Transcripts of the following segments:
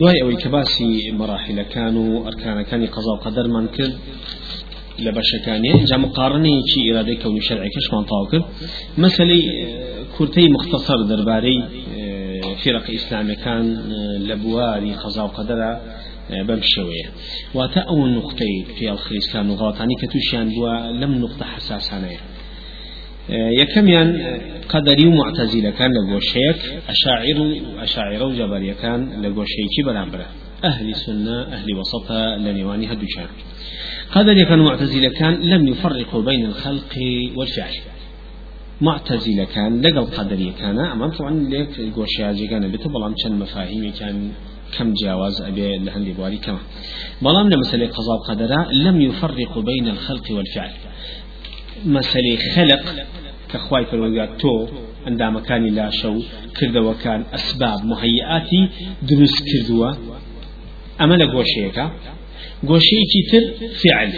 دوای ئەوەی کە باسی مەراحلەکان و ئەرکانەکانی قەزا و قەدەرمان کرد لە بەشەکانی جا مقارنەیەکی ئێرادەی کەونی شەرعەکەشمان تاو کرد. مەسلەی کورتەی مختصر دەربارەی فرق ئیسلامەکان لە بواری قەزا و قەدەرە بەم شێوەیە. واتە ئەو نقطەی پیاڵ خریسکان و غڵاتانی کە تووشیان بووە لەم نقطە حساسانەیە. یەکەمیان قەدەری و معتەزیلەکان لە گۆشەیەک ئەشاعیر و ئەشاعرە و جەبەریەکان لە گۆشەیەکی بەرامبرە ئەهلی سنة أهل وسطة لنواني هدوشان قدر يكون معتزلة كان لم يفرقوا بين الخلق والفعل. كان قدر كان أمام طبعا ليك قوشياجي كان بتبلام كان مفاهيم كان كم جاوز أبي لهندي بواري كما بلام لمسألة قضاء قدرا لم يفرقوا بين الخلق والفعل. مسألة خلق كخواي فرودات تو عندما كان لا شو كردوا كان أسباب مهيئاتي دروس كردوا أما لقوشيكا گۆشەیەکی تر فعل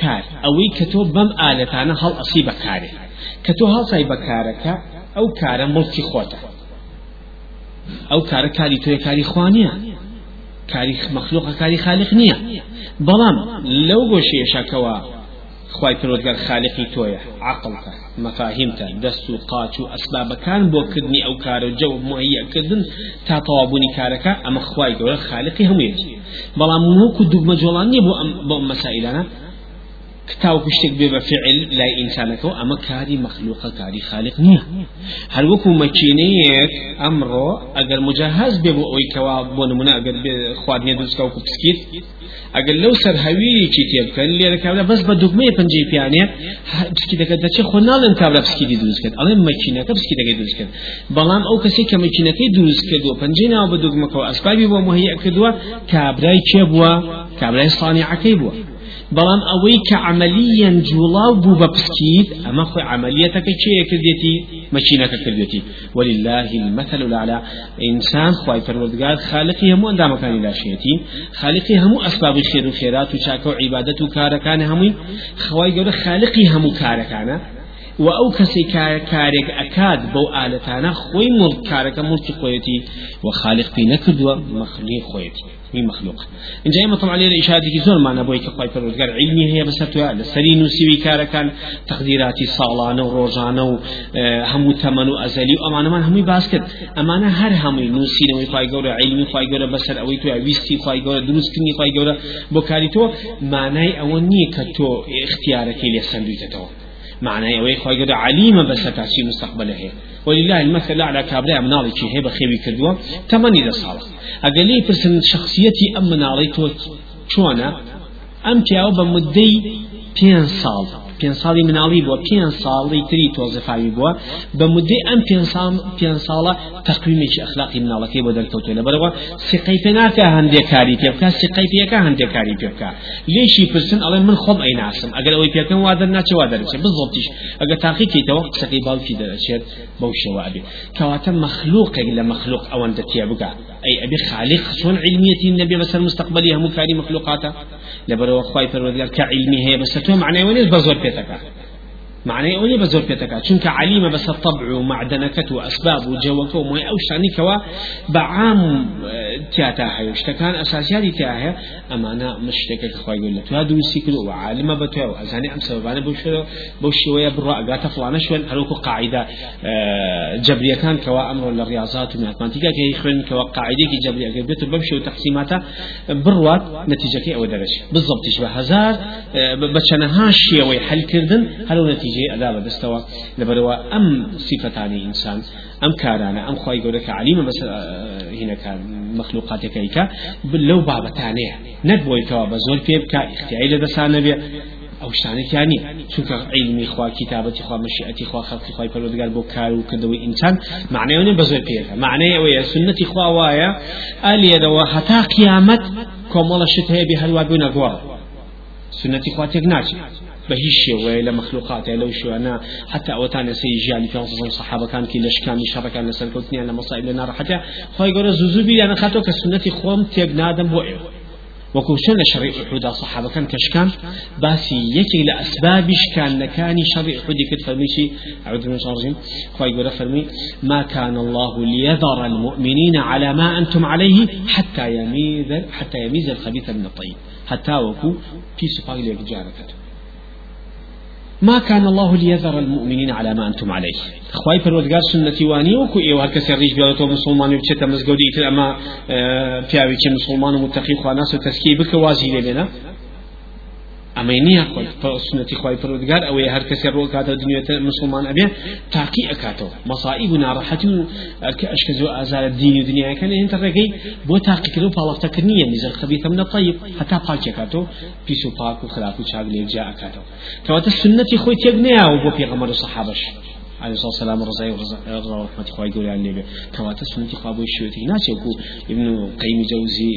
کار. ئەوەی کە تۆ بەم ئالەتانە هەڵ ئەسی بەکارێ کە تۆ هەڵسای بەکارەکە ئەو کارە مڵکی خۆتە. ئەو کارە کاری تۆی کاری خوانیە. کاری مەخلوقە کاری خالق نییە. بەڵام لەو گۆشەیەشەکەەوە خی پرۆگەر خالقی تۆیە عقلتە مەفاهیمتە دەست و قاچ و ئەسبابەکان بۆ کردنی ئەو کارە و جەو مهیەکردن تا تەوابوونی کارەکە ئەمە خی گەورە خالقی هەموویەتی بەڵام وەکو دوگمە جۆڵان نییە بۆ ئەم بۆ مەسائلانە. کتاو پشتێک بێ بە فعل لای ئینسانەکە و ئەمە کاری مەخلوقە کاری خالق نییە. هەر وەکو مەکینەیەک ئەمڕۆ ئەگەر مجاهز بێ بۆ ئەوەی کەوا بۆ نمونە ئەگەر خواردنیە دروستکە وکو پسکیت ئەگەر لەو سەر هەویەکی تێبکەن لێرە کابرا بەس بە دوگمەیە پنجەی پیانێ پسکیتەکە دەچێ خۆ ناڵێن کابرا پسکیتی دروست کرد. ئەڵێ مەکینەکە پسکیتەکەی دروست کرد. بەڵام ئەو کەسی کە مەکینەکەی دروست کردووە پنجەی ناوە بە دوگمەکەەوە ئەسبابی بۆ مهەیە کردووە کابرای چێ بووە کابرای سانیعەکەی بووە بەڵام ئەوەی کە عملیان جوڵاو بوو بە پسکیت ئەمە خۆی عملیەتەکە چێە کردێتی مەچینەکە کردێتی ولله المثل الأعلى. إنسان خواي پروردگار خالقي همو اندامكاني لاشيتي خالقي همو أسباب الخير وخيرات وشاكو عبادة وكاركان همي خواي قول خالقي همو كاركان و ئەو کەسی کارێک ئەکات بەو ئالەتانە خۆی مڵ کارەکە مڵکی خۆیەتی و خالق پێی نەکردووە مەخلی خۆیەتی مخلوق. إن جاي مطلع عليه إشارة زور معنا بوي كخواي فرودگار علمي هي بس تويا لسري نوسي كارا كان تقديراتي صالانة وروجانة همو تمن وأزلي وأمانة من همي باسكت أمانة هر همي نوسي نوي خواي قورا علمي خواي قورا بسر أوي تويا ويستي خواي قورا دروس كني خواي قورا بوكاري تو معناي أوني كتو اختيارك اللي سندويتتو معناه أوي خواهي قد عليم بس كاسي مستقبله هي ولله المثل على كابري منالي شي هي بخيبي كردوا تمني لصالة أقل لي برسن شخصيتي أم منالي تو شوانا أم تياو بمدي بين صال پێنج ساڵی مناڵی بووە پێنج ساڵی تری تۆزەفاوی بووە. بە مدەی ئەم پێنج ساڵە تەقویمێکی ئەخلاقی مناڵەکەی بۆ دەرکەوتۆ لە بەرەوە. سقەی پێ ناکە هەندێک کاری پێ بکە. سقەی پێەکە هەندێک کاری پێ بکە. لێشی پرسن ئەڵێ من خۆم ئەی ناسم ئەگەر ئەوەی پێکەم وا دەرناچە وا دەرچێت بزڵتیش ئەگەر تاقیکەیتەوە قسەکەی باوکی دەرەچێت بەو شێوە ئەبێ. کەواتە مەخلوقێک لە مەخلوق ئەوەندە تێ بگە أي أبي خالق شون علميتي النبي بس المستقبلي هم كاري مخلوقاته لبرو خواي فروديار كعلمي هي بس تو معناه ونيز بزور بيتك معناه أولي بزور بيتك. چونك عليم بس الطبع ومعدنكة وأسباب وجوك وما أو شاني كوا بعام تياتا هاي. اشتكان أساسياتي تياها أما أنا مشتكك خواي يقول لك هذا يسيكلو وعالم بتوع وأزاني أم بوشو بوشوية برا قاتا فلانة شوين. هلوكو قاعدة جبرية كان كوا أمر للرياضات وماتماتيكا كي يخرن كوا قاعدة كي جبرية كي بيتو بمشي وتقسيماتا بروات نتيجة كي أو درجة بالضبط شبه هزار بچنها شيء حل كردن هلو نتيجة. أدابة دستوا لبروا أم صفتاني إنسان أم كارانا أم خواي قولك عليم بس هنا كان مخلوقاتك إيكا لو بابتانيه نبوي كوا بزول بيبكا اختياري لدسانة بيه ئەو شتانێکیانی چونکە علمی خوا کتابەتی خوا مەشیئەتی خوا خەڵکی خوای پەروەردگار بۆ کار و کردەوەی ئینسان معنەیەوە بە زۆر پێەکە معنەیە ئەوەیە خوا وایە ئەلێرەوە هەتا قیامەت کۆمەڵە شت هەیە بێ هەلوا بوو نەگوڵ سنەتی خوا تێک بە هیچ شێوەیە لە مەخلوقاتە لەو شوێنە حتا ئەوتان لەسەی ژیانی پێ سەحابەکان کی لە شکانی شەڕەکان لەسەر کەوتنیان لە مەسائل لە ناڕەحەتە خۆی گەورە زوزوو بیریانە خاتەوە کە سنەتی خۆم تێک نادەم بۆ ئێوە وكوشن شرع حدا صحابة كان كشكان باسي يكي لأسبابش كان لكاني شرع حدي كد فرميشي أعوذ من الشيطان الرجيم فرمي ما كان الله ليذر المؤمنين على ما أنتم عليه حتى يميز حتى يميز الخبيث من الطيب حتى وكو في سفاق لك جاركته ما كان الله ليذر المؤمنين على ما أنتم عليه. خواي پروردگار سنتي واني وكو ايو هر کسی ریش بیارتو مسلمان بچه تمزگودی ایتر اما پیاوی که مسلمان و متقی خواناس و تسکیه بک واجی لبنا ئەمەینیە سنەتی خی پرودگار ئەوەی هەر کەسی ڕۆ کاتە دنیێتە مسلمان ئەبێ تاقی ئەکاتەوە مەسائب و ناڕەحەتی و ئەشکە زۆ ئازارە دینی و دنیاەکەن هێنتە ڕێگەی بۆ تاقیکرد و پاڵەفتەکردنیە نیزە خەبیتە منە طیب هەتا پاکێکاتەوە پیس و پاک و خراپ و چاک لێجا ئەکاتەوە کەواتە سنەتی خۆی تێک نەیاوە بۆ پێغەمەر و سەحابەش عليه الصلاة والسلام رضي رضا ورحمة خواه يقول يعني ليه كواتا سنتي خواه بوي شوتي ناس يقول ابن قيم جوزي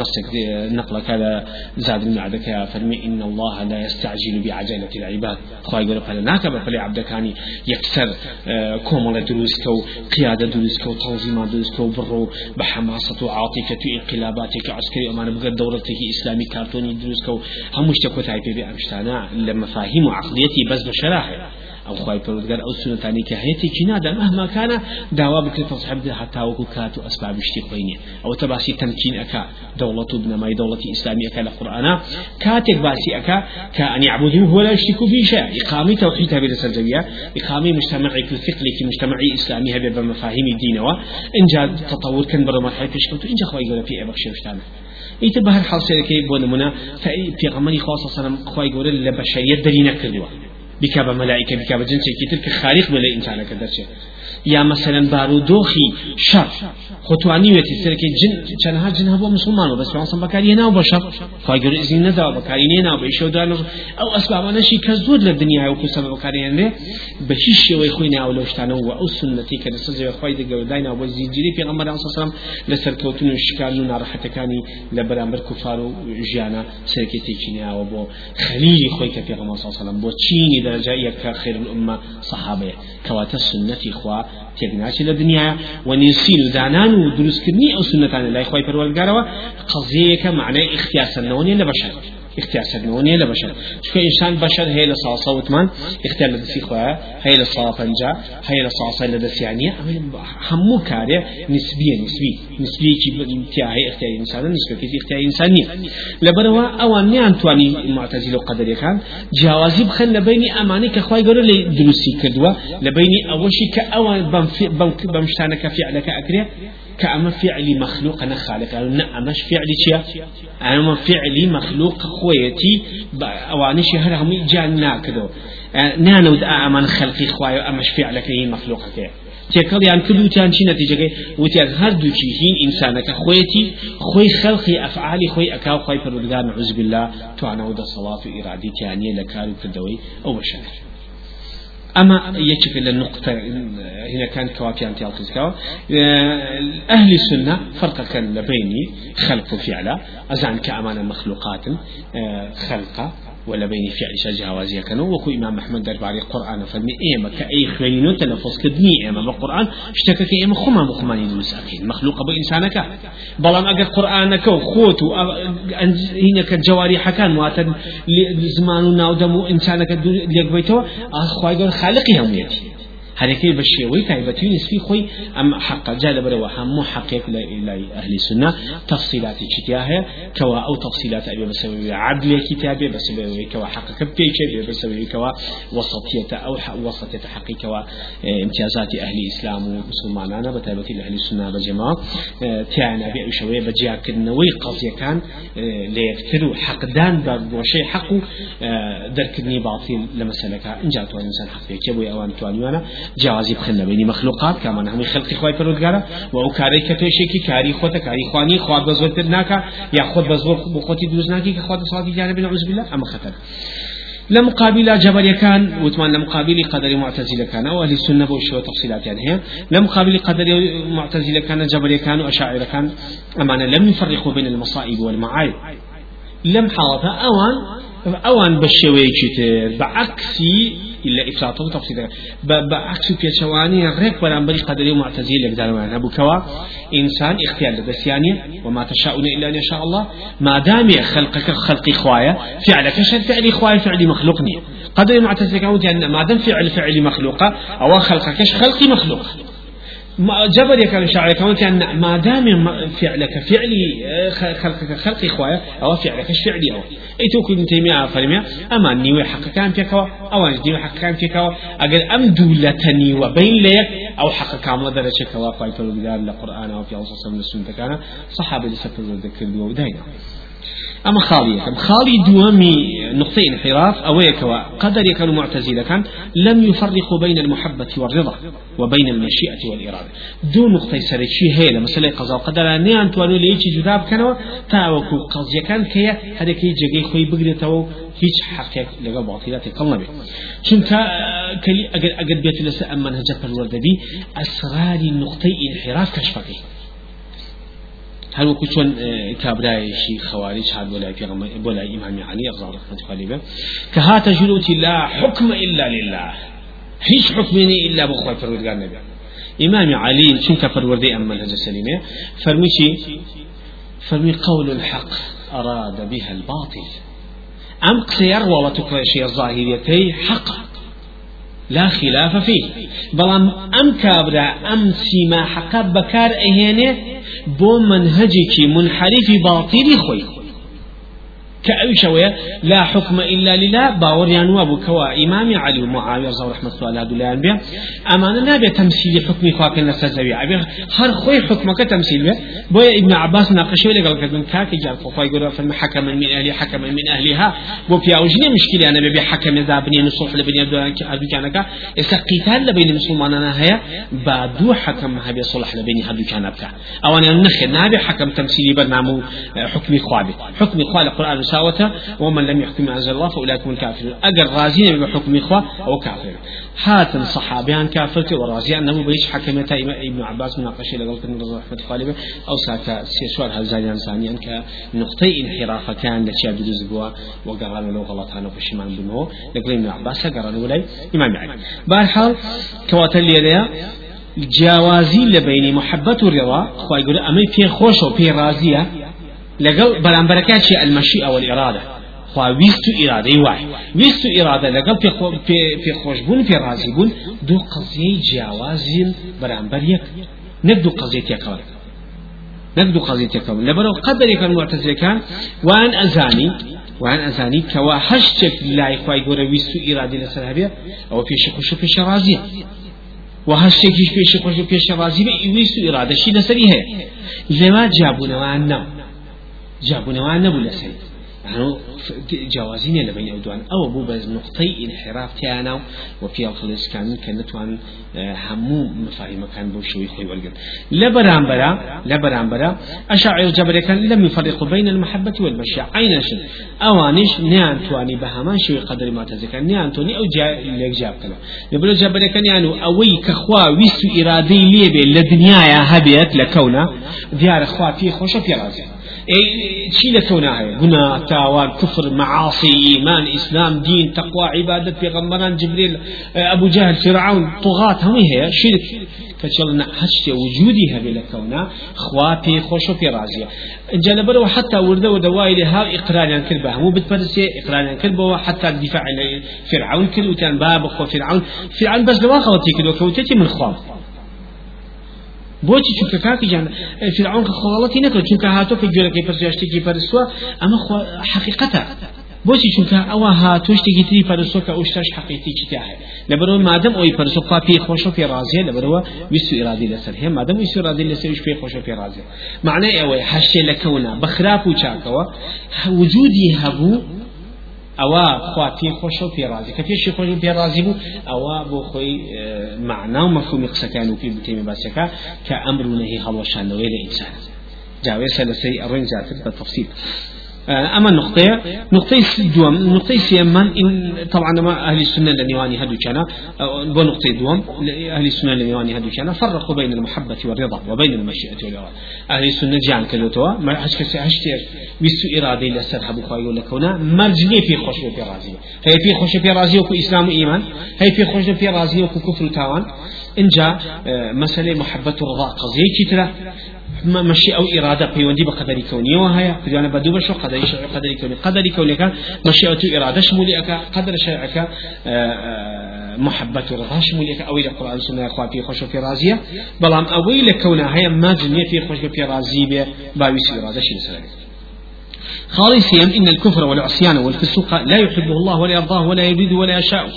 نصك نقل كذا زاد المعدك يا فرمي إن الله لا يستعجل بعجلة العباد. خواه يقول فلا ناكب فلي عبد كاني يكسر كومل دروسكو قيادة دروسكو تنظيم دروسكو برو بحماسة وعاطفة انقلاباتك عسكري أمان بقى دولتك إسلامي كارتوني دروسكو. هم مشتكو تايبي بأمشتانا لما فاهم عقليتي بس بشراحة. أو خواهي پرودگار أو سنة تاني كهيتي كنادا مهما كان دعوة بكل تصحب ده حتى وكو كاتو أسباب اشتي خويني أو تباسي تمكين أكا دولة ابن ماي دولة إسلامية أكا لقرآن كاتك باسي أكا كأن يعبدوه ولا يشتكوا في شيء إقامة توحيد هذه السرجوية إقامة مجتمعي كالثقل كي مجتمعي إسلامي هذا بمفاهيم الدين وإن جاء تطور كان برا مرحلة تشكوت إن جاء خواهي يقول في أبخشي وشتانه ئیتر بە هەر حڵسێرەکەی بۆ نمونە پێغەمەری خۆسە سەرم خی گەورە لە بەشەریەت دەری نەکردووە بك بملائكة بك بجنسي كتر خالق بلا إنسان كدرشه يا مثلا بارودوخي شر خطواني ويتي سرك جن چنها جن هبو مسلمان بس وانسان بكاري هنا وبشر فاجر إذن ندا بكاري هنا وبيشو دان أو أسباب نشي كزود للدنيا وكو سبب بكاري هنا بشيش يوي خوينا أو لوشتانا و أو سنتي كده سزي وخوي دقا وداينا وزيجري في غمر صلى الله عليه وسلم لسر كوتون الشكال نار حتى كاني لبرامبر كفار جيانا سركتي كينيا وبو خليل خوي كفي غمر صلى الله عليه وسلم بو تشيني درجة يكا خير الأمة صحابة كواتا السنة إخوة تێکناشی لە دنیاە و نێسین و زانان و دروستکردنی ئەو سنتانە لای خۆی پەروەگارەوە قەزەیەکە معنای اختیاسەنەوە نیە لە بەشەر. چکە ئینسان بەشەر هەیە لە ساسە وتمان اختیار لە دەستی خۆیە هەیە لە سا پەنجا هەیە لە ساسە لە دەستیانیە هەموو کارێ نسبیە نسبی نسبیەکی امتیاهی اختیار ئینسانە نسبەکەی اختیار ئینسانیە لەبەرەوە ئەوان نیان توانی معتەزیل و قەدەریەکان جیاوازی بخەن لە بینی ئەمانەی کە خی گەورە لە دروستی کردووە لە بینی ئەوەشی کە كأما فعل مخلوق أنا خالق. قالوا لا أمش فعل شيء أما فعل مخلوق خويتي. أوانش هر هم جانا كدو نانو أمان خلقي خواي أمش فعلك هي مخلوق كي تێکەڵ یان کردوتیان چی نەتیجەکەی وتیان هەردووکی هین ئینسانەکە خۆیەتی خۆی خەڵقی ئەفعالی خۆی ئەکاو خۆی پەروەردگار نعوذ بالله. توانەوە دەسەڵات و ئیرادیتیانیە لە کار و کردەوەی ئەو بەشەکە أما يشك النقطة هنا كان كوافيان تيالتزكاو أهل السنة فرق كان بيني خلق وفعل. أزعن كأمان مخلوقات خلق. ولا بين فعل شجها وازيا كانوا وكو إمام أحمد درباري قرآن فرمي إيما كأي خوينو تلفظ كدني إيما بالقرآن اشتكك إيما خما مخماني المساكين مخلوق أبو إنسانك. أقر قرآنك وخوت هنا كجواري حكان مواتن زمان ناودم إنسانك ليك بيتو أخوة يقول خالقي هم يتي هەرەکەی بە شێوەی تایبەتی نسبی خۆی ئەم حق جا لەبەرەوە هەموو حقێک لە ئیلای ئەهلی سنە تفصیلاتی چتیا هەیە کەوا ئەو تفصیلات ئەبێ بەسەوەی عدلێکی تابێ بەسەوەی کەوا حقەکە پێچێ بێ بەسەوەی کەوا وسطیەتە ئەو وسطیەتە حقیقەوە امتیازاتی ئەهلی ئیسلام و مسلمانانە بە تایبەتی لە ئەهلی سنە بەجەما تیانە بێ ئەوشەوەی بەجیاکردنەوەی قەزیەکان لە یەکتر و حەقدان بە گۆشەی حەق و دەرکردنی باڵتین لە مەسلەکە اینجا توانین سەر حەقێکە بۆی ئەوان توانیوانە جوازی بخن بینی مخلوقات کامان همی خلقی خوای پرودگارا و أو کاری که توی شکی کاری خود کاری خوانی خواد بزرگ تر ناکا یا خود بزرگ بخوتی دروز ناکی که خود صلاتی جانب نعوذ بالله اما خطر. لمقابل جبر كان وثمان لمقابل قدر معتزلة كان وأهل السنة بوشي وتفصيلات يعني هي لمقابل قدر معتزلة كان جبر كان وأشاعر كان أمانة لم يفرقوا بين المصائب والمعايب لم حالة أوان أوان بشوي بعكسي إلا إفراط وتفصيل بعكس بيشواني ريك برامبري قدري معتزيل لك دارمان أبو كوا إنسان اختيار لدسياني وما تشاءون إلا أن يشاء الله. ما دام خلقك خلقي خوايا فعلك شد فعلي خوايا فعلي مخلوقني. قدري معتزيل كون ما دام فعل فعلي مخلوقة أو خلقك خلقي مخلوق. جبر يكال شعر كونت أن ما دام فعلك فعلي آه، خلقك خلق إخويا أو فعلك فعلي أو. أي تو كنت تيمية فرمية أما نيوي حق كان فيك أو نيوي حق كان فيك أجل أم دولتني وبين لك أو حق كامل درجة كوا قايت القرآن القرآن أو في أوصى السنة كان صحابة لسفر الذكر وداينا أما خالية خالي دوامي نقطة انحراف. أويك قدر يكون معتزلة كان. لم يفرق بين المحبة والرضا وبين المشيئة والإرادة. دو نقطة سرشي هي لمسألة قضاء قدر. نيان توانو ليش جداب كانوا تاوكو قضية كان كي هذا كي جاي خوي بقريتو هیچ حقێک لەگەڵ باڵیاتی کەڵ نەبێت چونکە کەلی ئەگەر ئەگەر بێت لەسەر ئەم منهجە پەروەردەبی ئەسراری نقطەی ئینحراف کەشفەکەی هل وكو چون كابرايشي خوارج هاد ولا في ولا إمام علي رضي الله قال كهات جلوتي لا حكم إلا لله. هيش حكمني إلا بخوي فرودگار نبي إمام علي چونك فروردي أم منهج السليمة فرميشي فرمي قول الحق أراد بها الباطل. أم قصير ولا تكرشي الظاهريتي حق. لا خلاف فيه بلام أم كابرا أم سيما حقا بكار أهينه بو منهجك منحرف باطل خوي كأوشوية لا حكم إلا لله. باور يعني وابو كوا إمام علي ومعاوية رضي رحمة الله على دولان بها أما نابي تمثيل حكم خواك نستزوي أبي هر خوي حكمك تمثيل به بويا ابن عباس ناقشه لك قال كذن كاك جار فوفا يقول فلما حكما من أهلي حكما من أهلها بو في أوجني مشكلة أنا ببي حكم إذا بني نصوح لبني أبدو كانك إذا قتال لبين المسلمان أنا هيا بعدو حكم هبي صلح لبني هبدو كان بكا أو أنا نخل نابي حكم تمثيلي برنامو حكمي خوابي حكمي خواب القرآن مساوته ومن لم يحكم ما أنزل الله فأولئك هم الكافرون. أجر رازين بحكم إخوة أو كافر. هات الصحابيان كافرت ورازي أنه بيش حكمتا إبن عباس مناقشة لقلت من رحمة خالبة أو ساكا سيسوار هزانيان ثانيا كنقطة انحراف كان لشيء بدوز بوا وقران لو غلط أنا فشمان بنه لقل إبن عباس قران ولاي إمام علي. بارحال كواتل لي جوازي لبين محبة الرضا خواهي يقول أمي في خوش وفي رازية لقل بلانبركات شيء المشيئة والإرادة. خوا ويستو إرادة واي ويستو إرادة. لقل في خو في في خوشبون في رازيبون دو قضية جوازين بلانبريك نقدو قضية يكون نقدو قضية يكون لبرو قدر يكون معتزل كان وان أزاني وان أزاني كوا هشتك لا إخوة يقول ويستو إرادة لسرابية أو في شخوش في شرازية. وهشتك في شخوش في شرازية ويستو إرادة شي لسري هي. لما جابونا وان نم جابونەوە نەبوو لە سەید. جوازين لبين أودوان أو بو بز نقطي انحراف تيانا وفي الخلص كان كان نتوان همو مفاهيم كان بو شوي خوي والقن لبرام برا لبرام برا أشاعر جبر كان لم يفرقوا بين المحبة والمشيئة عين شن أوانش نيان تواني بهمان شوي قدر ما تذكر نيان توني أو جا ليك جاب كلا لبرو جبر كان يعني أوي كخوا ويسو إرادي ليبي لدنيا هبيت لكونا ديار خوا في رازي شي لكونا هي هنا تاوان كفر معاصي إيمان إسلام دين تقوى عبادة في غمران جبريل أبو جهل فرعون طغاة هم هي شرك. كتشلنا هشت وجودها بلا كونا خواتي خوشو في رازية. جلبرو حتى ورده ودواي لها إقرارا كلبه مو بتبرسي إقرارا كلبه حتى الدفاع فرعون كل وتان باب خو فرعون. فرعون بس لوا غلطي كل وكوتتي من خوام بۆچی چونکە کاکی جان فرعون خۆڵەتی نەکرد چونکە هاتۆ پێ گوێرەکەی پرسیاشتێکی پەرسووە ئەمە حقیقەتە. بۆچی چونکە ئەوە هاتۆ شتێکی تری پەرسۆ کە ئەو شتاش حقیقی چیتیاهەیە لەبەرەوە مادەم ئەوی پەرسۆ خوا پێی خۆشە پێ ڕازیە لەبەرەوە ویست و ئیرادی لەسەر هەیە. مادەم ویست و ئیرادی لەسەرش پێی خۆشە پێ ڕازیە. معنای ئەوەی هەشتێ لەکەونە بە خراپ و چاکەوە وجودی هەبوو ئەوە خوا پێ خۆشە و پێڕازی. کە پێشی خۆش و پێڕازی بوو ئەوە بۆ خۆی معنا و مەفهومی قسەکان و پێ بتێمی باسەکە کە ئەمر و نەهی هەڵەشاندەوەی لە ئینسان. جاوێسە لەسەری ئەڕۆین زیاتر بە تەفسیر أما النقطة نقطة دوم نقطة سيمان إن طبعا ما أهل السنة لنيواني هدو كان بو نقطة دوم أهل السنة لنيواني هدو كان فرقوا بين المحبة والرضا وبين المشيئة والإرادة. أهل السنة جان كذوتوا ما هش كسي هشتي بسو إرادة لسر حبو خواهي لكونا مرجنية في خوش في رازية هي في خوش في رازية وكو إسلام وإيمان هي في خوش في رازية وكو كفر وتاوان إنجا آه، مسألة محبة الرضا قضية مشي أو إرادة بيوندي بقدر كونية وهي بدنا بدو بشو قدر شرع قدر كوني. قدر كوني مشي أو إرادة شمولي قدر شرعك آه، آه، محبة رضا شمولي أو إلى القرآن سنة أخوة في خوش في رازية. بلام أو إلى كونها هي ما جنية في خوش في رازية باويس إرادة شيء سلامي خالصيا إن الكفر والعصيان والفسوق لا يحبه الله ولا يرضاه ولا يريد ولا يشاء.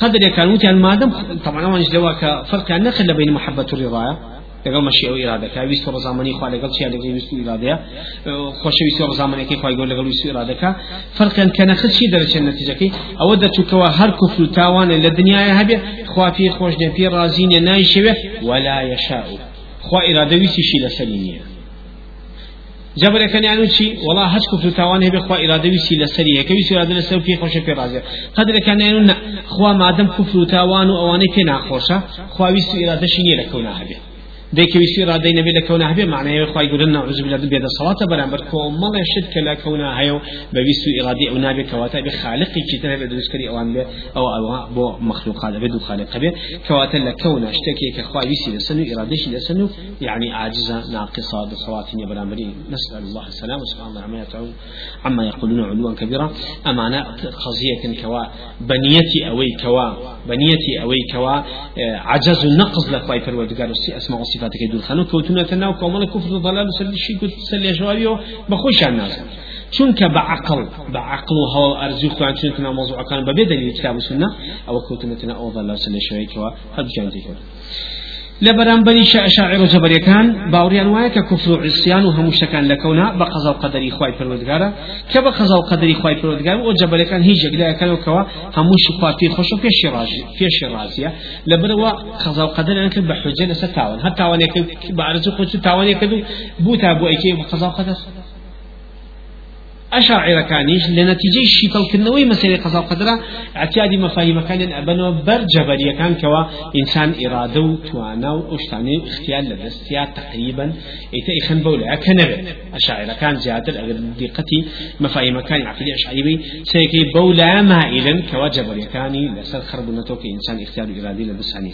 قدر يكون ما دام طبعا ما نجدوا فرق عن نخل بين محبة الرضا. لەگەڵ مەشی ئەو ئرادەکە ویست ڕزامانی خوا لەگەڵ چیا لەگەڵ ویست ئرادەیە خۆشەویستی ڕزامانێکی خی گەۆ لەگەڵ ویست ئرادەکە فەرقیان کە نەخت چی دەرەچێت نەتیجەکەی؟ ئەوە دەچووکەوە هەر کوفر و تاوانە لە دنیاە هەبێ خوافی خۆشنێ پێ ڕازینێ نایشەوێ ولا يشاء خوا ئرادە ویستیشی لەسەری نییە. جبر كان يعني شيء والله هش كفر توانه بخوا إرادة ويسي لسري هيك ويسي إرادة لسر في خوشة في رازية قدر كان يعني خوا ما دام كفر توانه أوانه في ناخوشة خوا ويسي إرادة شيني لكونه هبه ديك ويسي رادي نبي لكونه هبه معناه خواي يقول لنا أعوذ بالله بيد الصلاة برامبر كو ما لا يشد كلا كونه هيو بيسو إرادي أو نبي كواتا بخالق كتير بدرس كري أوان به أو أو بو مخلوقات بدو خالق به كواتا لكونه اشتكي كخواي ويسي لسنو إراديش لسنو يعني عاجزة ناقصة بصلاة برامبري نسأل الله السلام وسبحان الله عما يتعون عما يقولون علوا كبيرا أمانة قضية كوا بنيتي أوي كوا بنيتي أوي كوا عجز النقص لخواي فرودقار أسماء صفاتك يدور خانو. كوتونا تناو كومال كفر ضلال وسل شي كنت سل جوابيو بخوش الناس چونك بعقل بعقل وهو أرزي خوان چونك موضوع كان ببدل كتاب السنة أو كوتونا تنا أو ضلال سل شوي كوا هذا جانتي كوا لبرانبري شاعر جبريكان باوريان وايك كفر عصيان وهم شكان لكونا بقضاء قدري خواي فرودگارا كبقضاء قدري خواي فرودگار وجبريكان هي جگدا كانوا كوا هم شقوا في في شراج في شرازية لبروا قضاء قدر انك بحجة لستاون حتى وان يك بعرض خوش تاون يكدو بوتا بو ايكي بقضاء قدر أشاعر كانيش لنتيجة الشيطان كنوي مسألة قضاء قدرة اعتيادي مفاهيم كان أبنو بر جبرية كان كوا إنسان إرادة وتوانا وأشتاني اختيار لدستيا تقريبا إيتا إخن بولا كنبه أشاعر كان زيادة أجل دقتي مفاهيم كان عقلي أشعري بي سيكي بولا مائلا كوا جبرية كان لسر خربنتو كإنسان اختيار إرادي لبساني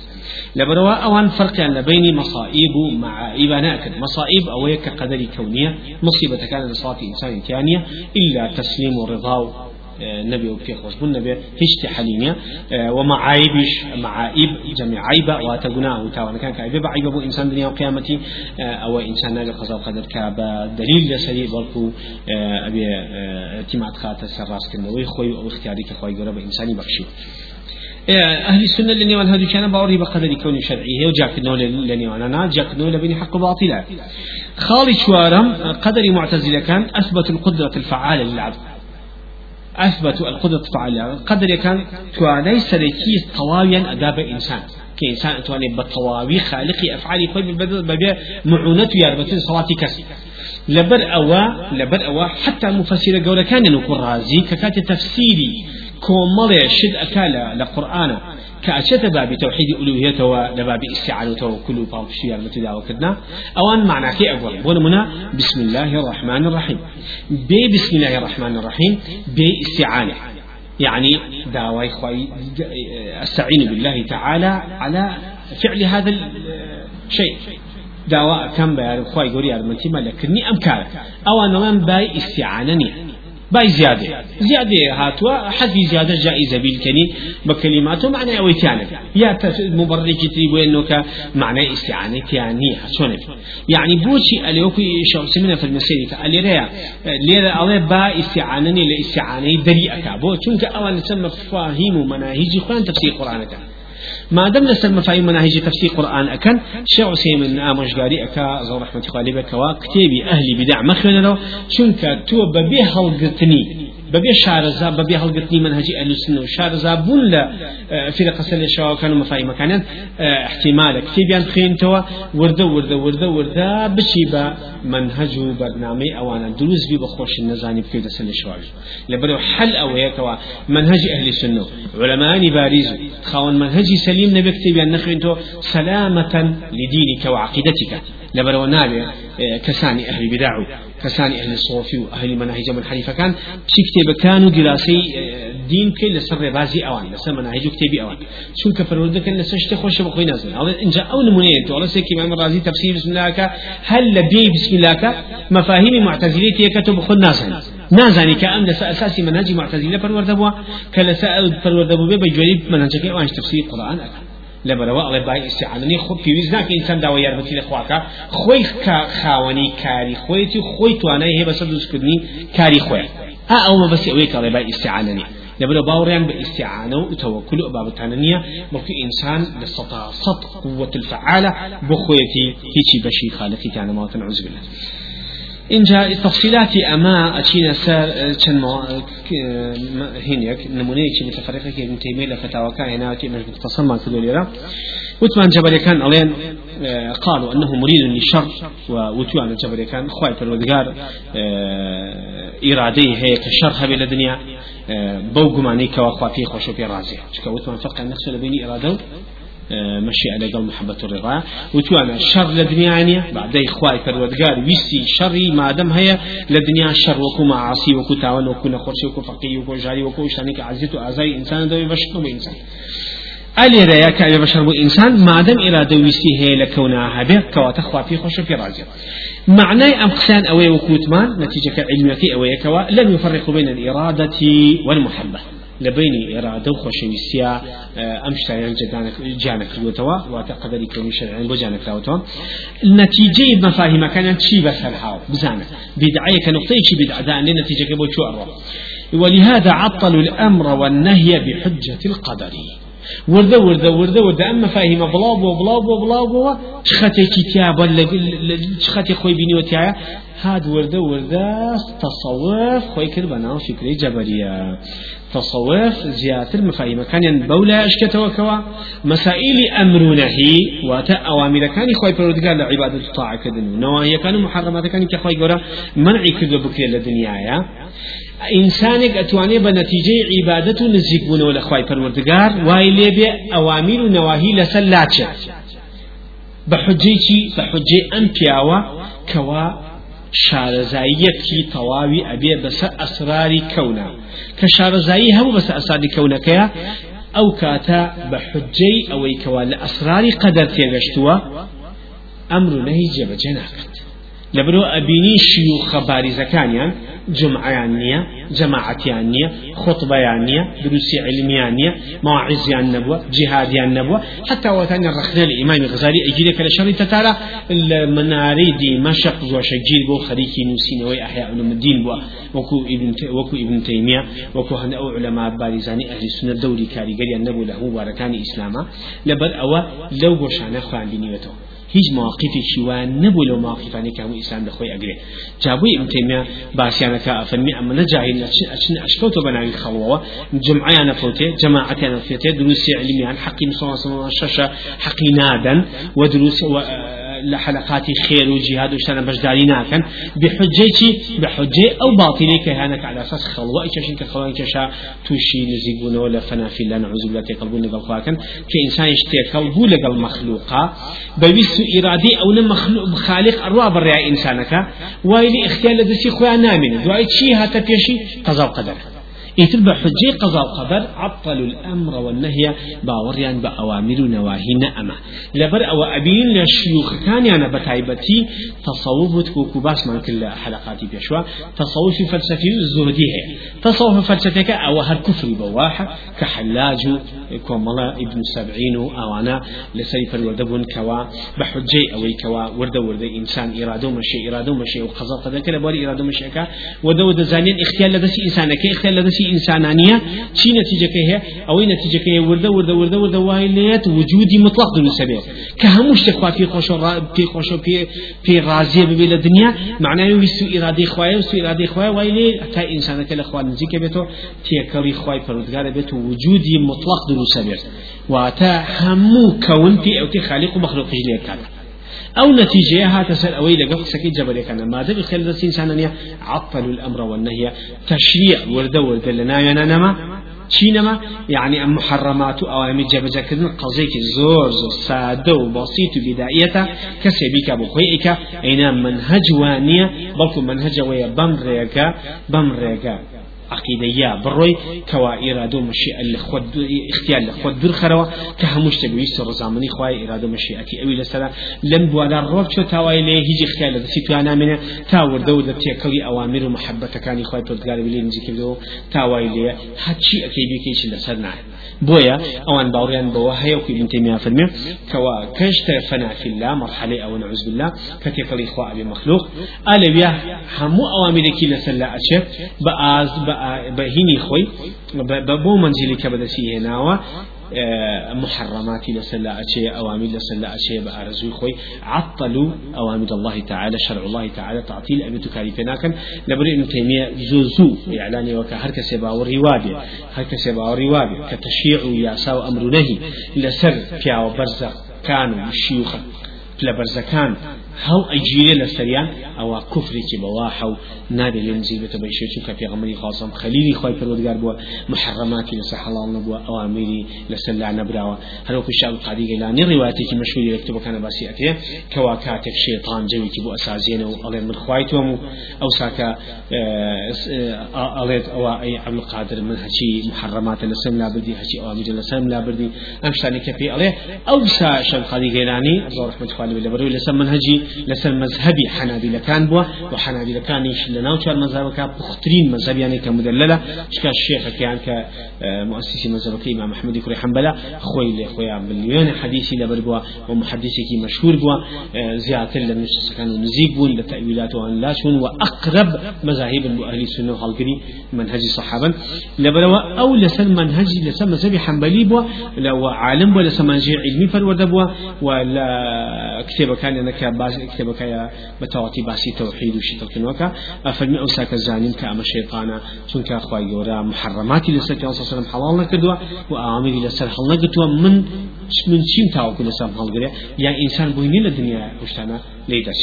لبروا أوان فرق بين مصائب مع إباناك مصائب أو قدر كونية مصيبة كانت لصلاة إنسان ثانية إلا تسليم الرضا آه، نبي وفي خوش بن نبي هشت حليمية آه، ومعايبش معايب جميع عيبة وتقنا وتاوانا كان كعيبة عيبة بو إنسان دنيا وقيامتي آه، أو إنسان نبي قضاء قدر كابا دليل لسري بلكو أبي اعتماد خاطر سراس كنوي خوي أو اختياري كخوي قرب إنساني بخشي. أهل السنة اللي وان هذا كان باوري بقدر كون شرعيه وجاك نول لني وأنا جاك نول بني حق باطلا. خالي شوارم قدر معتزلة كان أثبت القدرة الفعالة للعبد. أثبت القدرة الفعالة قدر كان تواني سريكي طواويا أداب إنسان كإنسان تواني بالطواوي خالقي أفعالي خوي ببيع معونة ياربتين صلاة كسي لبر أوا لبر أوا حتى مفسر قول كان نكون رازي ككات تفسيري. كومالي شد أكالا لقرآن. كأشت باب توحيد ألوهيته ولباب باب شيء المتدى وكدنا أوان معنى كي أقول ونمنا بسم الله الرحمن الرحيم. بي بسم الله الرحمن الرحيم بي استعانة. يعني دعوة إخوي أستعين بالله تعالى على فعل هذا الشيء دعوة كم بيار إخوي قولي أرمنتي ملكني أمكار أو أنا من باي استعانني باي زيادة. زيادة هاتوا حذف زيادة جائزة بالكني. بكلماته معنى أو كانت يا مبرر كتري وينك معنى استعانة يعني شلون يعني بوشي اليوكي شخص من في المسيرة اللي ريا ليرا الله با استعانة لاستعانة دريئك بو چونك أول نسمى فاهم مناهج قرآن تفسير قرآنك. ما دام لسر مفاهيم مناهج تفسير قرآن أكن شيخ من آمش قاري أكا زور رحمة الله بك كتابي أهلي بدع مخلنا له شنك تو ببيه هلقتني ببي شارزا ببي هلقتني منهجي أهل السنة. وشارزا بون لا آه، في قصة الشواء كانوا مفاهيم كان آه، احتمال كتابيان خين توا ورده ورده ورده ورده بشيبا منهج برنامج أوانا. دروز بي بخوش النزاني في قصة الشواء لبرو حل أو هيك منهج أهل السنة. علماء باريز خاون منهجي سليم نبي كتابيان نخين تو سلامة لدينك وعقيدتك. لبرو نابي آه، كساني أهل بدعو كسان أهل الصوفي وأهل مناهج من حنيفة كان شكتب كانوا دراسي دين كي لسر رازي أوان لسر مناهج كتابي أوان شو كفر كان لسر شتخوش بخوي نازل إن جاء أول منيت والله سيكي إمام الرازي تفسير بسم الله هل لبي بسم الله مفاهيم معتزلية كتب خد نازل نازانی کە ئەم لەسەر ئەساسی منهجی معتزیلە پەروەردە بووە کە لەسەر پەروەردە بوو بێ بە تفسیر قورآن ئەکات لەبەرەوە ئەڵێ بای ئیسیعاننی خۆ پێویست ناکە ئینسان داوای یارمەتی لە خواکە. خۆی خاوەنی کاری خۆیەتی خۆی توانای هەیە بەسەر دروستکردنی کاری خۆیان. ئا ئەو مەبەسی ئەوەی کە ئەڵێ بای ئیسیعاننی لبلا باوريان باستعانة وتوكل وباب تانية بلكو إنسان لسطا سط قوة الفعالة بخويتي هيتي بشي خالقي كان موطن عز بالله اینجا أما أشينا سر كان هنيك نمونيك متفرقة كي ابن تيمية لفتاوى كان هنا كي مش مختصر ما كدو ليرا وتمان جبل كان ألين قالوا أنه مريد للشر وتوان جبل كان خواي فرودقار إرادي هي كشر هبي الدنيا بوجو معني كواخوا في خوشو في رازي شكوت فقط النفس بين إرادة مشي على قلب محبة الرضا. وتوانا الشر لدنيا بعد إخوائي فرودقار ويسي شري ما دم هي لدنيا الشر وكو معاصي وكو تاون وكو نخرسي وكو فقي وكو جاري وكو شانك عزيت وأزاي إنسان دوي بشر بإنسان ألي رأيك كأبي بشر إنسان؟ ما دم إرادة ويسي هي لكونها هبه كواتا خوافي خوش في رازي. معنى أم قسان أوي وكوتمان نتيجة علمية أوي كوا لم يفرق بين الإرادة والمحبة. لبين إرادة وخشويسيا أمش تايان جدانك جانك روتوا وتقدر يكون شرعين بجانك روتوا النتيجة مفاهيم كانت شي بس هاو؟ بزانك بدعية كنقطة شي بدعة دان لنتيجة كبو شو ولهذا عطلوا الأمر والنهي بحجة القدر. وردە وردە وردەوە دا ئەم مەفاهیمە بڵاو بۆ بڵاو بۆ بڵاو بۆەوە چ خەتێکی تیابە چ خەتی خۆی بینیوەتیایە هاد وردە وردە تەسەوف خۆی کرد بە ناو فکری جەبەریە. تەسەوف زیاتر مفاهیمەکانیان بەو لایشکێتەوەکەوە مەسائللی ئەمرونەهی واتە ئەوامیرەکانی خۆی پەرودگار لە عیبادت تاعکردن و نەوەیەکان و محەڕەماتەکانی کە خۆی گەورە منعی کردو بکرێت لە دنیاە. ئینسانێک ئەتوانێت بە نەتیجەی عیبادەت و نزیک بوونەوە لە خی پەروەردگار وای لێبێ ئەوامیر و نەواهی لەسەر لاچێت بە حجێکی بە حجێ ئەم پیاوە کەوا شارەزاییەتی تەواوی ئەبێ بەسەر ئەسراری کەونا. کە شارەزایی هەموو بەسەر ئەسادی کەونەکەیە ئەو کاتە بە حجەی ئەوەی کەوا لە ئەسراری قەدەر تێگەشتووە ئەمر و نەهی جێبەجێ ناکات. لەبرۆ ئەبینی شی و خەباریزەکانیان بارزەکانیان جمعیان نییە جەماعەتیان نییە خطبەیان نییە دروستی علمیان نییە مواعزیان نەبووە جیهادیان نەبووە حتا وەتانی ڕخنە لە ئیمامی غزاری ئەگیرە کە لە شەڕی تەتارە لە منارەی دیمەشق زۆشەگیر بۆ خەریکی نووسینەوەی ئەحیا علومدین بووە وەکو وەکو ئیبن تەیمیە وەکو هەندە ئەو علەما بارزانی ئەهلی سنە دەوری کاریگەریان نەبوو لە هەموو بارەکانی ئیسلامە لەبەر ئەوە لەو گۆشانە خوێنبینیوێتەوە هیچ مواقفی شیوان نبوو لەو مواقفانی کە هەموو ئیسلام دەخۆی ئەگرێ جابووی ئەمتێمە باسییانەکە ئەفەرمی ئەمە نەجاهیل ئەچن ئەشکەوتە بەناوی خەڵەوە جمعیان نەفوتێ جەماعەتیان نەفێتێ دروستی علمیان حەقی مسلمان شەشە حەقی نادەن و دروست لحلقات خير وجهاد وشتنا بجداري ناكن بحجة بحجة أو باطلة كهانك على أساس خلوة إيشاشين كخلوة إيشاشا توشي نزيقون ولا فنا في الله نعوذ بالله تقلبون لقل خواكن كإنسان يشتيك قلبو لقل مخلوقا بويس إرادي أو مخلوق خالق أروا بريا إنسانك وايلي اختيار لدسي خويا نامن دعاء شي هاتا بيشي قضاء إتر بحجي قضاء وقدر عطلوا الأمر والنهي باوريان بأوامر ونواهي نأمة لبر أو أبين لشيوخ كان يعني بتايبتي تصوف تكوكو باس من كل حلقاتي بيشوا تصوف فلسفي الزهدي هي تصوف فلسفيك أو هر كفر بواحة كحلاج كوملا ابن سبعين أو أنا لسيف الوردبون كوا بحجي أو كوا ورد ورد إنسان إرادو مشي إرادو مشي وقضاء قدر كلا بوري إرادو مشي كا ودو دزانين اختيار لدسي إنسانك اختيار لدسي إنسانانية شي نتيجة كه أو نتيجة كه وردة وردة وردة وردة وايليت وجودي مطلق دون سبب كهموش تخوا في خوش في خوش في في راضية ببيل الدنيا معناه يسو إرادة خوايا وسو إرادة خوايا وايلي تا إنسان كلا خوا نزيك بيتو تيكري خواي فرودگار بيتو وجودي مطلق دون سبب واتا همو كون في أو خالق ومخلوق جلية كذا أو نتيجة هات سر أوي لقف سكي جبل كان ما دب خير الإنسان عطلوا الأمر والنهي. تشريع ورد ورد لنا. ينما چینما يعني محرمات أو ام جبجا كذن قضيك زور زور سادة وبسيط وبدايته كسبيك أبو خويك اين منهج وانية. بلكو منهج ويا بمريكا بمريكا عقيدة بروي كوا إرادة مشيئة لخود اختيار لخود در خروا كهمش تبويست رزامني خواي إرادة مشيئتي أوي لسلا لم بوادا روب شو تاوي ليه هيجي اختيار لدسي توانا منه تاور دو لتيكلي أوامر ومحبة كاني خواي تودقار بلي نجي كبدو تاوي ليه هاتشي أكيدي كيش لسرنا بويا أوان باوريان بوا هيا وكي ابن تيمية فرمي كوا كشت فنا في الله مرحلة أو نعوذ بالله. كتيقل إخوة أبي مخلوق. ألا بيا همو أوامرك لسلا أشياء بأز بهيني خوي. ببو منزلي كبدسي هناوا. محرمات لسلا أشياء أوامر لسلا أشياء بأرزوي خوي عطلوا أوامر الله تعالى شرع الله تعالى تعطيل أبي تكاليفنا كان لبري ابن تيمية زوزو إعلاني وكا هركا سبا وريوابي هركا سبا وريوابي كتشيع ياسا أمر نهي لسر فيا وبرزق كانوا الشيوخ لبرزكان هل أجيري لسريان؟ أو كفري كبواحو نابي لنزي بتبيشي شوكا في غمري خاصم. خليلي خواي فرودگار بوا. محرماتي لسا حلال نبوا. أوامري لسلا نبراوا. هل وكو الشعب القادي قيلاني كي مشهوري لكتبه كان باسي أتيه كواكاتك شيطان جوي كي بو أسازين وألين من خوايتهم أو ساكا أليت أو أي عبد القادر من هشي محرمات لسم لا بردي هشي أوامر لسم لا بردي أمشتاني كفي عليه أو سا شعب القادي قيلاني الله رحمة الله لبروي لسم منهجي لسر مذهبي حنابلة كان بوا وحنابلة كان يش لناو شار مذهب كان بخترين مذهب يعني كمدللة شكا الشيخ كان كمؤسس مذهب كإمام أحمد كري حنبلة خوي خويا مليون حديثي لبربوا ومحدثي كي مشهور بوا زيادة لم كانوا نزيق بون لتأويلات وأن لا شون وأقرب مذاهب أهل السنة والقري منهج صحابا لبروا أو لسن منهج لسن مذهب حنبلي بوا لو عالم بوا لسن منهج علمي فرود بوا ولا كتاب كان أنا كباس كتابك يا بتواتي باسي توحيد وشتل كنوكا أفرمي أوساك الزانين كأما شيطانا چونك أخوة يورا محرماتي لسر صلى الله وسلم حلال نكدوا وآمري لسر حل نكدوا من من چين تاوكو لسر حل يا إنسان بويني للدنيا وشتانا ليدش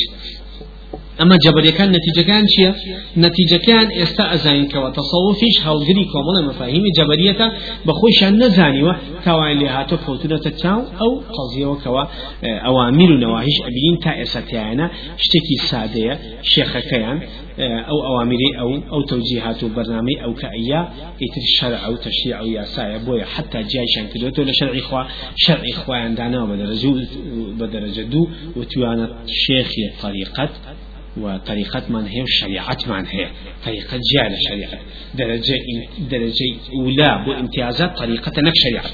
أما جبر كان نتيجة كان شيء؟ نتيجة كان استأذن كوا. تصوفيش هالجري كامل مفاهيم جبرية بخوش نزاني و اللي هاتو كوتنا تتاو أو قضية وكوا أوامر ونواهيش أبين تا إستيانا اشتكي سادية. شيخ كيان أو أوامري أو أو توجيهات وبرنامج أو كأيا. يتر الشرع أو تشريع أو ياسايا بويا. حتى جاي شان كدوتو لشرع إخوة شرع إخوة عندنا بدرجة بدرجة دو. وتوانا شيخي طريقة. وطريقة من هي وشريعة من هي. طريقة جعل شريعة درجة درجة أولى بامتيازات طريقة نك شريعة.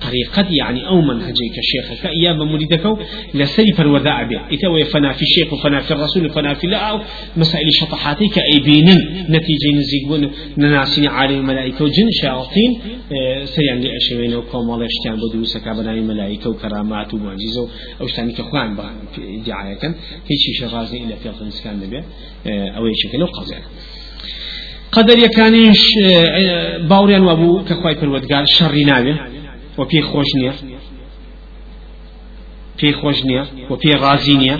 طريقة يعني أو منهجي كشيخ كأيام مريدك لسري فالوذاء به. إتوى فنا في الشيخ وفنا في الرسول وفنا في الله مسائل شطحاتي كأي بينن نتيجة نزيقون نناسين عالم الملائكة وجن شياطين. آه، سريعا لأشوين وكوم الله اشتان بدوسك بناي ملائكة وكرامات ومعجزة أو اشتاني كخوان دعاية. كان هيك شيء غازي إلا في الفنس كان نبي اه، أو يشكل وقضيان قدر يكانيش اه، باوريان وابو كخواي بالودقار شر نابه و پێی خۆش نییە. پێی خۆش نییە و پێی ڕازی نییە.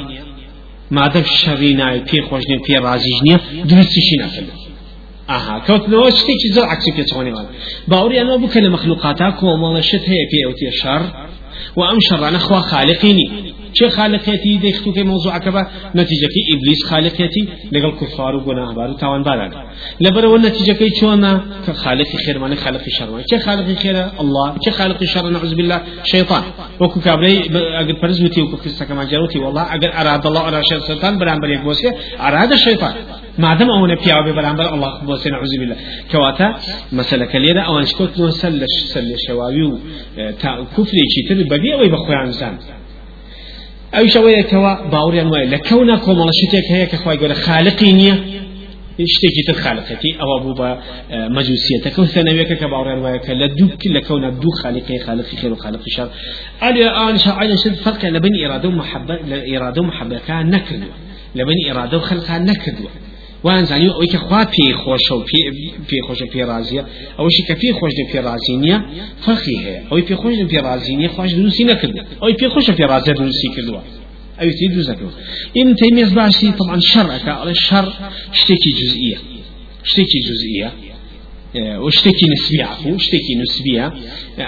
مادەم شەڕی ناوی پێی خۆش نیە پێی ڕازیش نییە درستیشی نەکرد ئاها کەوتنەوە شتێکی زۆر عکسی پێچڕۆنیوان باوریانەوە بکە لە مەخلوقاتا کۆمەڵە شت هەیە پێ ئەوتێ شەڕ و ئەم شەڕانە خوا خالقینی چه خالقيتي ديختو كي موضوع كبا نتيجة كي إبليس خالقيتي لقل كفار وقناه بارو تاوان باران لبرا والنتيجة كي چونا كخالق خير ماني خالق شر ماني كي خالق خير الله. كي خالق شر؟ نعوذ بالله. وكو كابري اگر فرزوتي وكو كسا كما جاروتي والله اگر اراد الله اراد شيطان بران بريك بوسي اراد الشيطان ما دام أونا بيعوا ببرامبر الله بوسين نعوذ بالله. كواتا مسألة كليدا أو أنشكوت نو سلش سلش شواوي تا كفري چيتر بدي أو يبخوان زان ئەو شەوەیە کەوا باوریان وایە لە کەونا کۆمەڵە شتێک هەیە کە خخوای گەورە خالقی نییە؟ شتێکی تر خالقەتی ئەوە بوو بە مەجوسیەتەکە و سەنەوەیەکە کە باوریان وایە کە لە دوو لە کەونا دوو خالقی خالقی خێر و خالقی شر ئەلی ئان شعائن شد فرق لە بنی ئێرادە و محبە لە ئێرادە و محبەکان نەکردووە. لە بنی ئێرادە و خەلقان نەکردووە. وان زانی ئەوەی کە خوا پێی خۆشە و پێی خۆشە پێ رازیە ئەوەشی کە پێی خۆش پێ رازی نییە فەرقی هەیە ئەوەی پێ خۆش پێ رازی نییە خوش دروستی نەکرد ئەوەی پێ خۆشە پێ رازە دروستی کردووە أي تريد زكاة إن تيميز باشي طبعا شر على الشر اشتكي جزئية. اشتكي جزئية. واشتكي نسبية عفو اشتكي نسبية.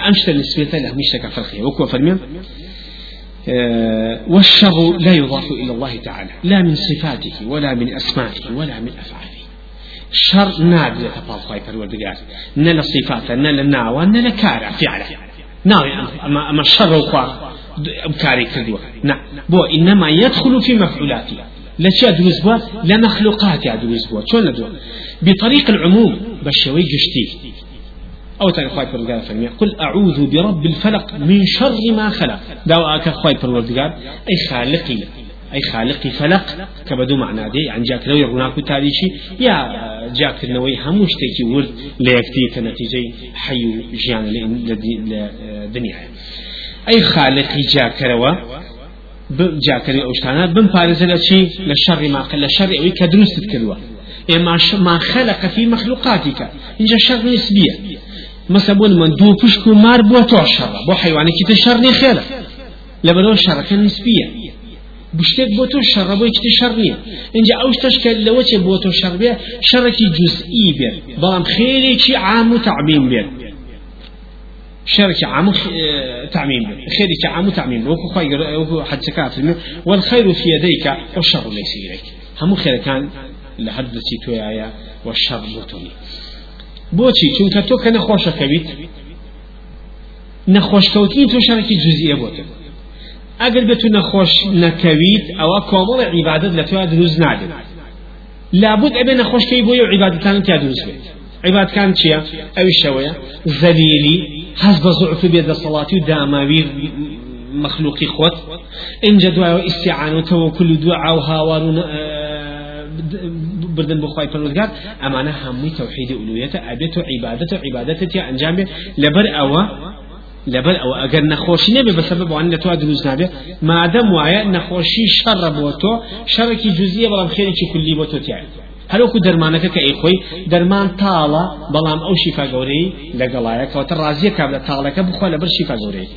أمشت النسبية له مشتكى فرقية وكو فرمي والشر لا يضاف إلى الله تعالى لا من صفاته ولا من أسمائه ولا من أفعاله. شر نادر خواهي پروردگار نلا صفات نلا ناوى نلا كارا فعلا ناوي أما, أما الشر وخواه بكاري كردوا نعم. بو إنما يدخل في مفعولاته. لا شيء دروز بوا لا مخلوقات دروز بوا شلون ندوا بطريق العموم بشوي قشتي. أو تاني خواهي پروردگار فرمي. قل أعوذ برب الفلق من شر ما خلق. داو آكا خواهي پروردگار أي خالقي أي خالقي فلق. كبدو معنى دي يعني جاك لو يروناكو تاريشي يا جاك نوي هموش تيكي ورد ليكتي كنتيجة حي جيان لدنيا أي خالقي جاك روا جاكري أوشتانا بن بارزة شيء للشر ما قل الشر أو كدروس تذكروا إما ما خلق في مخلوقاتك. إن شر نسبية. مثلا بون من دو بشكو مار بو تو شر بو حيواني كي تشر نخيله لبرو شر كان نسبية بشتك بوتو شر بو كي شر نية إن جا أوش تشكل لو تش بوتو شر بيه شركي جزئي بيه بلام خيري كي عام تعميم بيه شركة عام تعميم خيرك عام تعميم وكو خير وكو حد سكات والخير في يديك والشر ليس إليك هم خير كان لحد تويايا والشر بوتوني بوچی چونکە تۆ کە نەخۆشەکەویت نەخۆشکەوتنی تۆ شارێکی جزئیە بۆتە ئەگەر بێت و نەخۆش نەکەویت ئەوە کۆمەڵی عیبادت لە تۆ دروست نادێت لابد ئەبێ نەخۆشکەی بۆ و عیبادەتان تیا دروست بێت. عیباد كان چییە؟ ئەوی شەوەیە زەلیلی هەز بە زعف بێت دەسەڵاتی و داماوی مخلوقی خۆت. اینجا دوایەوە ئیسیعان و تەوەکل و دوعا و هاوار و بردن بۆ خی پەرۆزگار ئەمانە هەمووی تەوحیدی ئولویەتە ئەبێت و عیبادەت و عیبادەتت یا ئەنجام بێت. لەبەر ئەوە لەبەر ئەوە ئەگەر نەخۆشی نەبێ بە سبب وان لە توا دروست نابێت مادەم وایە نەخۆشی شەڕە بۆ تۆ شەڕێکی جزئیە بەڵام خێرێکی کولی بۆ تۆ تیاێت هەروکو دەرمانەکە کە ئەی خۆی دەرمان تاڵە بەڵام ئەو شیفا گەورەی لەگەڵایە کەوتە ڕازیە کابرا تاڵەکە بخوا لە بەر شیفا گەورەی.